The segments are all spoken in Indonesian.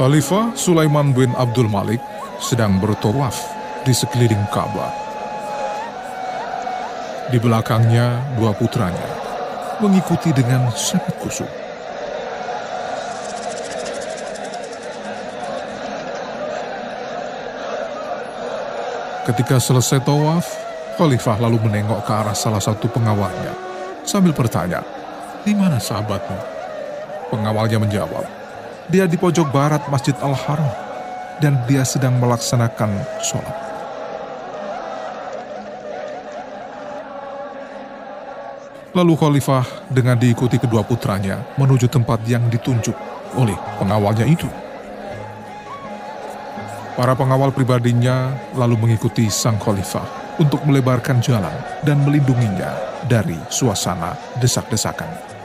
Khalifah Sulaiman bin Abdul Malik sedang bertawaf di sekeliling Ka'bah. Di belakangnya dua putranya mengikuti dengan sangat kusuk. Ketika selesai tawaf, Khalifah lalu menengok ke arah salah satu pengawalnya sambil bertanya, "Di mana sahabatmu?" Pengawalnya menjawab, "Dia di pojok barat Masjid Al-Haram dan dia sedang melaksanakan sholat." Lalu Khalifah dengan diikuti kedua putranya menuju tempat yang ditunjuk oleh pengawalnya itu. Para pengawal pribadinya lalu mengikuti sang khalifah untuk melebarkan jalan dan melindunginya dari suasana desak-desakan.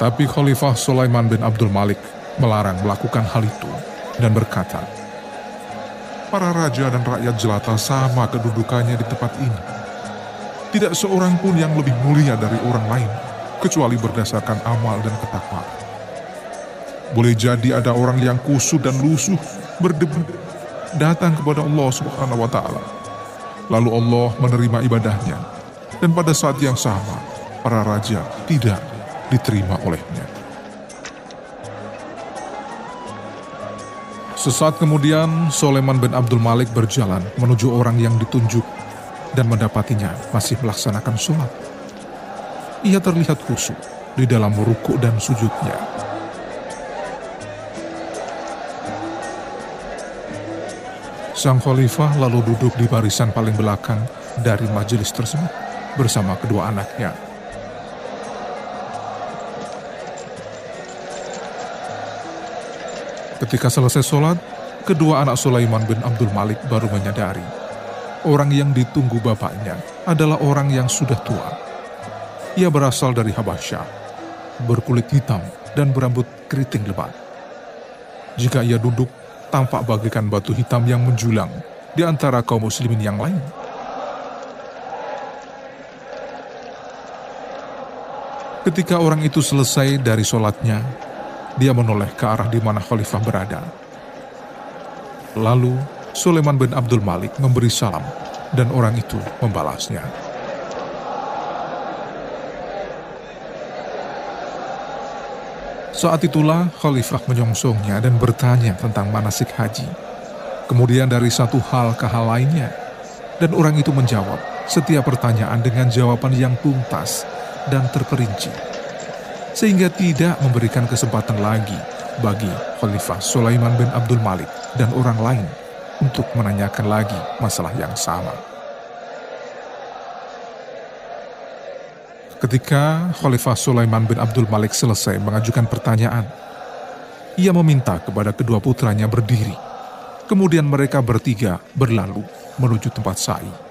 Tapi Khalifah Sulaiman bin Abdul Malik melarang melakukan hal itu dan berkata, Para raja dan rakyat jelata sama kedudukannya di tempat ini. Tidak seorang pun yang lebih mulia dari orang lain, kecuali berdasarkan amal dan ketakwaan. Boleh jadi ada orang yang kusut dan lusuh, berdebu, datang kepada Allah Subhanahu wa taala. Lalu Allah menerima ibadahnya dan pada saat yang sama para raja tidak diterima olehnya. Sesaat kemudian, Soleman bin Abdul Malik berjalan menuju orang yang ditunjuk dan mendapatinya masih melaksanakan sholat. Ia terlihat khusyuk di dalam rukuk dan sujudnya. Sang khalifah lalu duduk di barisan paling belakang dari majelis tersebut bersama kedua anaknya. Ketika selesai sholat, kedua anak Sulaiman bin Abdul Malik baru menyadari orang yang ditunggu bapaknya adalah orang yang sudah tua. Ia berasal dari Habasyah, berkulit hitam dan berambut keriting lebat. Jika ia duduk, tampak bagaikan batu hitam yang menjulang di antara kaum muslimin yang lain. Ketika orang itu selesai dari sholatnya, dia menoleh ke arah di mana khalifah berada. Lalu Sulaiman bin Abdul Malik memberi salam dan orang itu membalasnya. Saat itulah Khalifah menyongsongnya dan bertanya tentang manasik haji. Kemudian dari satu hal ke hal lainnya. Dan orang itu menjawab setiap pertanyaan dengan jawaban yang tuntas dan terperinci. Sehingga tidak memberikan kesempatan lagi bagi Khalifah Sulaiman bin Abdul Malik dan orang lain untuk menanyakan lagi masalah yang sama. Ketika Khalifah Sulaiman bin Abdul Malik selesai mengajukan pertanyaan, ia meminta kepada kedua putranya berdiri. Kemudian mereka bertiga berlalu menuju tempat sa'i.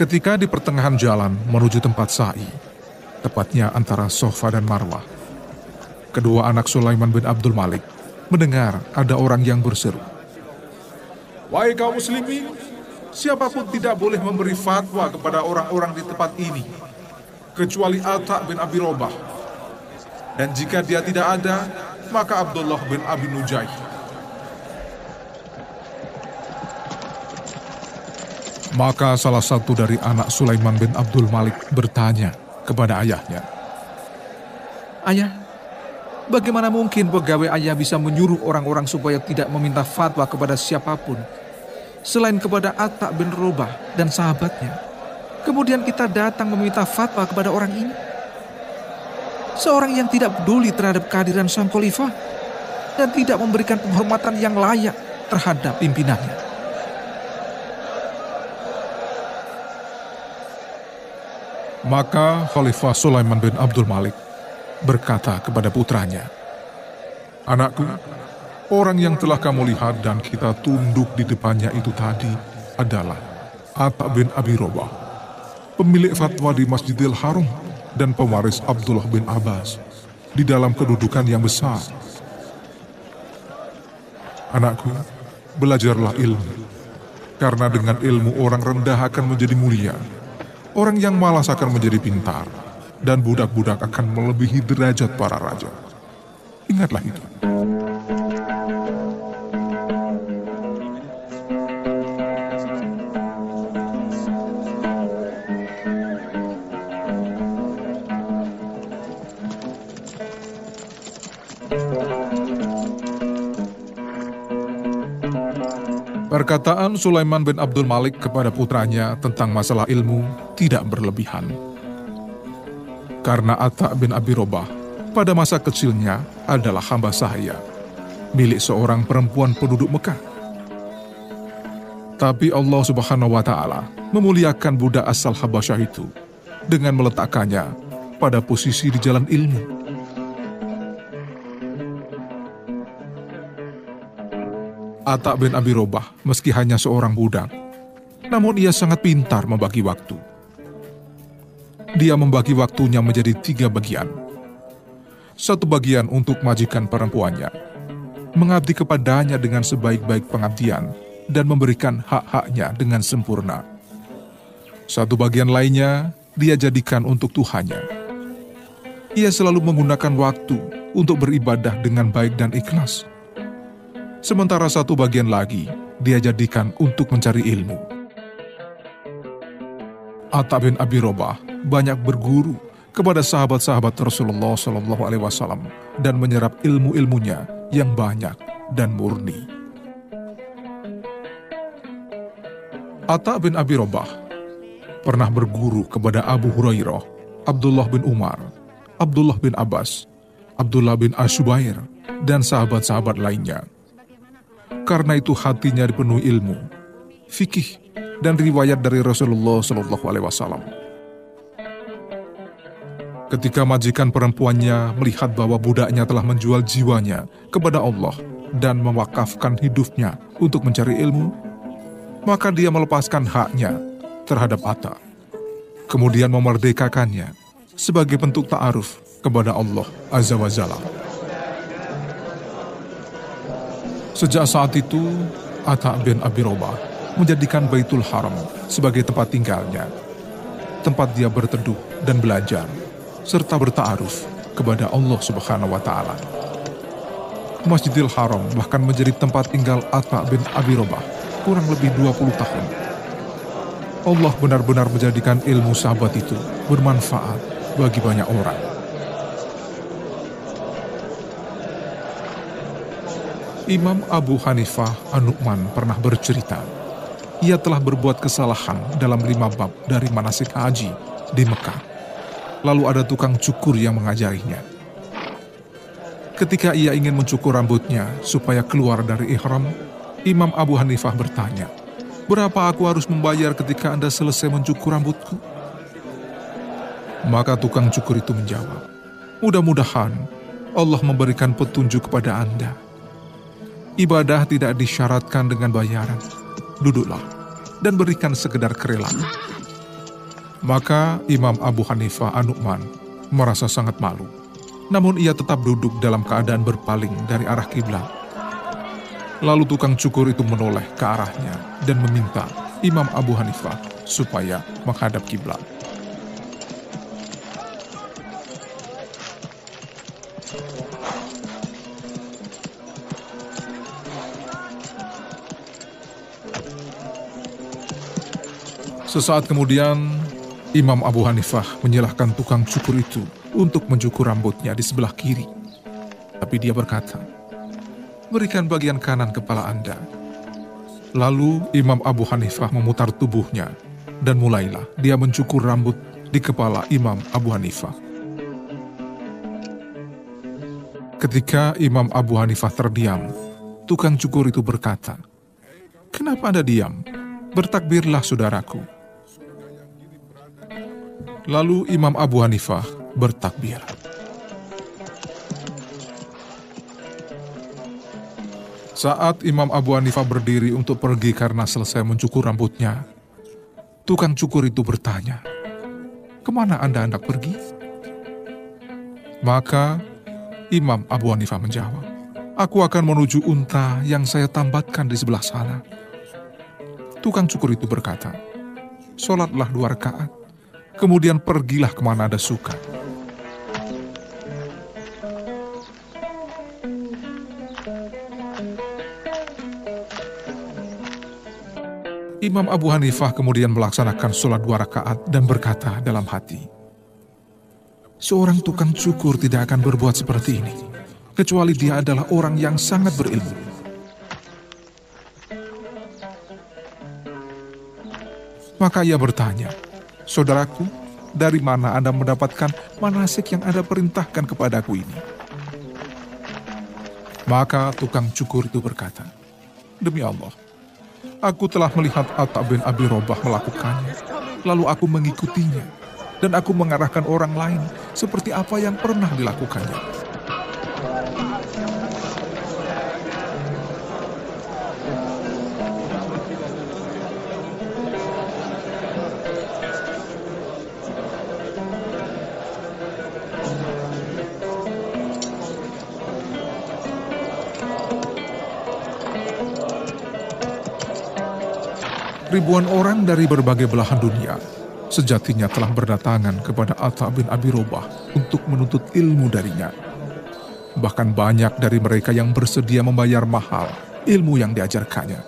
Ketika di pertengahan jalan menuju tempat sa'i, tepatnya antara Sofa dan Marwah, kedua anak Sulaiman bin Abdul Malik mendengar ada orang yang berseru. Wahai kaum muslimin, siapa pun tidak boleh memberi fatwa kepada orang-orang di tempat ini, kecuali Atta bin Abi Robah. Dan jika dia tidak ada, maka Abdullah bin Abi Nujai. Maka salah satu dari anak Sulaiman bin Abdul Malik bertanya kepada ayahnya. Ayah, Bagaimana mungkin pegawai ayah bisa menyuruh orang-orang supaya tidak meminta fatwa kepada siapa pun selain kepada Atta bin Robah dan sahabatnya. Kemudian kita datang meminta fatwa kepada orang ini. Seorang yang tidak peduli terhadap kehadiran sang khalifah dan tidak memberikan penghormatan yang layak terhadap pimpinannya. Maka Khalifah Sulaiman bin Abdul Malik berkata kepada putranya, Anakku, orang yang telah kamu lihat dan kita tunduk di depannya itu tadi adalah Atta bin Abi Robah, pemilik fatwa di Masjidil Haram dan pewaris Abdullah bin Abbas di dalam kedudukan yang besar. Anakku, belajarlah ilmu, karena dengan ilmu orang rendah akan menjadi mulia, orang yang malas akan menjadi pintar dan budak-budak akan melebihi derajat para raja. Ingatlah itu. Perkataan Sulaiman bin Abdul Malik kepada putranya tentang masalah ilmu tidak berlebihan. Karena Atta bin Abi Robah pada masa kecilnya adalah hamba sahaya, milik seorang perempuan penduduk Mekah. Tapi Allah subhanahu wa ta'ala memuliakan budak asal Habasyah itu dengan meletakkannya pada posisi di jalan ilmu. Atta bin Abi Robah meski hanya seorang budak, namun ia sangat pintar membagi waktu. Dia membagi waktunya menjadi tiga bagian. Satu bagian untuk majikan perempuannya, mengabdi kepadanya dengan sebaik-baik pengabdian dan memberikan hak-haknya dengan sempurna. Satu bagian lainnya dia jadikan untuk Tuhannya. Ia selalu menggunakan waktu untuk beribadah dengan baik dan ikhlas sementara satu bagian lagi dia jadikan untuk mencari ilmu. Atta bin Abi Robah banyak berguru kepada sahabat-sahabat Rasulullah Shallallahu Alaihi Wasallam dan menyerap ilmu-ilmunya yang banyak dan murni. Atta bin Abi Robah pernah berguru kepada Abu Hurairah, Abdullah bin Umar, Abdullah bin Abbas, Abdullah bin Ashubair, dan sahabat-sahabat lainnya karena itu hatinya dipenuhi ilmu, fikih, dan riwayat dari Rasulullah Shallallahu Alaihi Wasallam. Ketika majikan perempuannya melihat bahwa budaknya telah menjual jiwanya kepada Allah dan mewakafkan hidupnya untuk mencari ilmu, maka dia melepaskan haknya terhadap Atta. Kemudian memerdekakannya sebagai bentuk ta'aruf kepada Allah Azza wa Jalla. Sejak saat itu, Atta bin Abi Robah menjadikan Baitul Haram sebagai tempat tinggalnya, tempat dia berteduh dan belajar, serta bertaaruf kepada Allah Subhanahu wa Ta'ala. Masjidil Haram bahkan menjadi tempat tinggal Atta bin Abi Robah kurang lebih 20 tahun. Allah benar-benar menjadikan ilmu sahabat itu bermanfaat bagi banyak orang. Imam Abu Hanifah An-Nu'man pernah bercerita, ia telah berbuat kesalahan dalam lima bab dari manasik haji di Mekah. Lalu ada tukang cukur yang mengajarinya. Ketika ia ingin mencukur rambutnya supaya keluar dari ihram, Imam Abu Hanifah bertanya, Berapa aku harus membayar ketika Anda selesai mencukur rambutku? Maka tukang cukur itu menjawab, Mudah-mudahan Allah memberikan petunjuk kepada Anda Ibadah tidak disyaratkan dengan bayaran. Duduklah dan berikan sekedar kerelaan. Maka Imam Abu Hanifah Anu'man merasa sangat malu. Namun ia tetap duduk dalam keadaan berpaling dari arah kiblat. Lalu tukang cukur itu menoleh ke arahnya dan meminta Imam Abu Hanifah supaya menghadap kiblat. Sesaat kemudian, Imam Abu Hanifah menyalahkan tukang cukur itu untuk mencukur rambutnya di sebelah kiri. Tapi dia berkata, berikan bagian kanan kepala Anda. Lalu Imam Abu Hanifah memutar tubuhnya dan mulailah dia mencukur rambut di kepala Imam Abu Hanifah. Ketika Imam Abu Hanifah terdiam, tukang cukur itu berkata, Kenapa Anda diam? Bertakbirlah saudaraku. Lalu Imam Abu Hanifah bertakbir. Saat Imam Abu Hanifah berdiri untuk pergi karena selesai mencukur rambutnya, tukang cukur itu bertanya, Ke mana Anda hendak pergi? Maka Imam Abu Hanifah menjawab, Aku akan menuju unta yang saya tambatkan di sebelah sana. Tukang cukur itu berkata, Sholatlah dua rakaat kemudian pergilah ke mana ada suka. Imam Abu Hanifah kemudian melaksanakan sholat dua rakaat dan berkata dalam hati, Seorang tukang cukur tidak akan berbuat seperti ini, kecuali dia adalah orang yang sangat berilmu. Maka ia bertanya, Saudaraku, dari mana Anda mendapatkan manasik yang Anda perintahkan kepadaku ini? Maka tukang cukur itu berkata, Demi Allah, aku telah melihat Atta bin Abi Robah melakukannya, lalu aku mengikutinya, dan aku mengarahkan orang lain seperti apa yang pernah dilakukannya. Ribuan orang dari berbagai belahan dunia sejatinya telah berdatangan kepada Atta bin Abi Robah untuk menuntut ilmu darinya. Bahkan banyak dari mereka yang bersedia membayar mahal ilmu yang diajarkannya.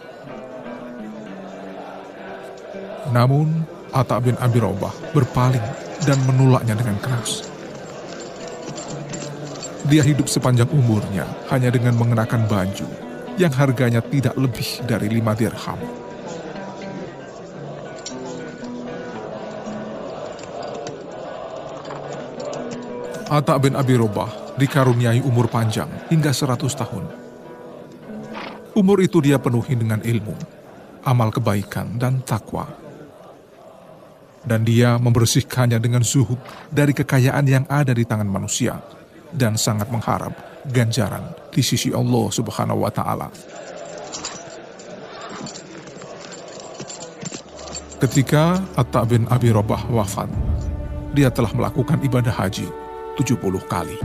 Namun, Atta bin Abi Robah berpaling dan menolaknya dengan keras. Dia hidup sepanjang umurnya hanya dengan mengenakan baju yang harganya tidak lebih dari lima dirham. Atta bin Abi Robah dikaruniai umur panjang hingga 100 tahun. Umur itu dia penuhi dengan ilmu, amal kebaikan, dan takwa. Dan dia membersihkannya dengan zuhud dari kekayaan yang ada di tangan manusia dan sangat mengharap ganjaran di sisi Allah Subhanahu wa taala. Ketika Atta bin Abi Robah wafat, dia telah melakukan ibadah haji 70 kali.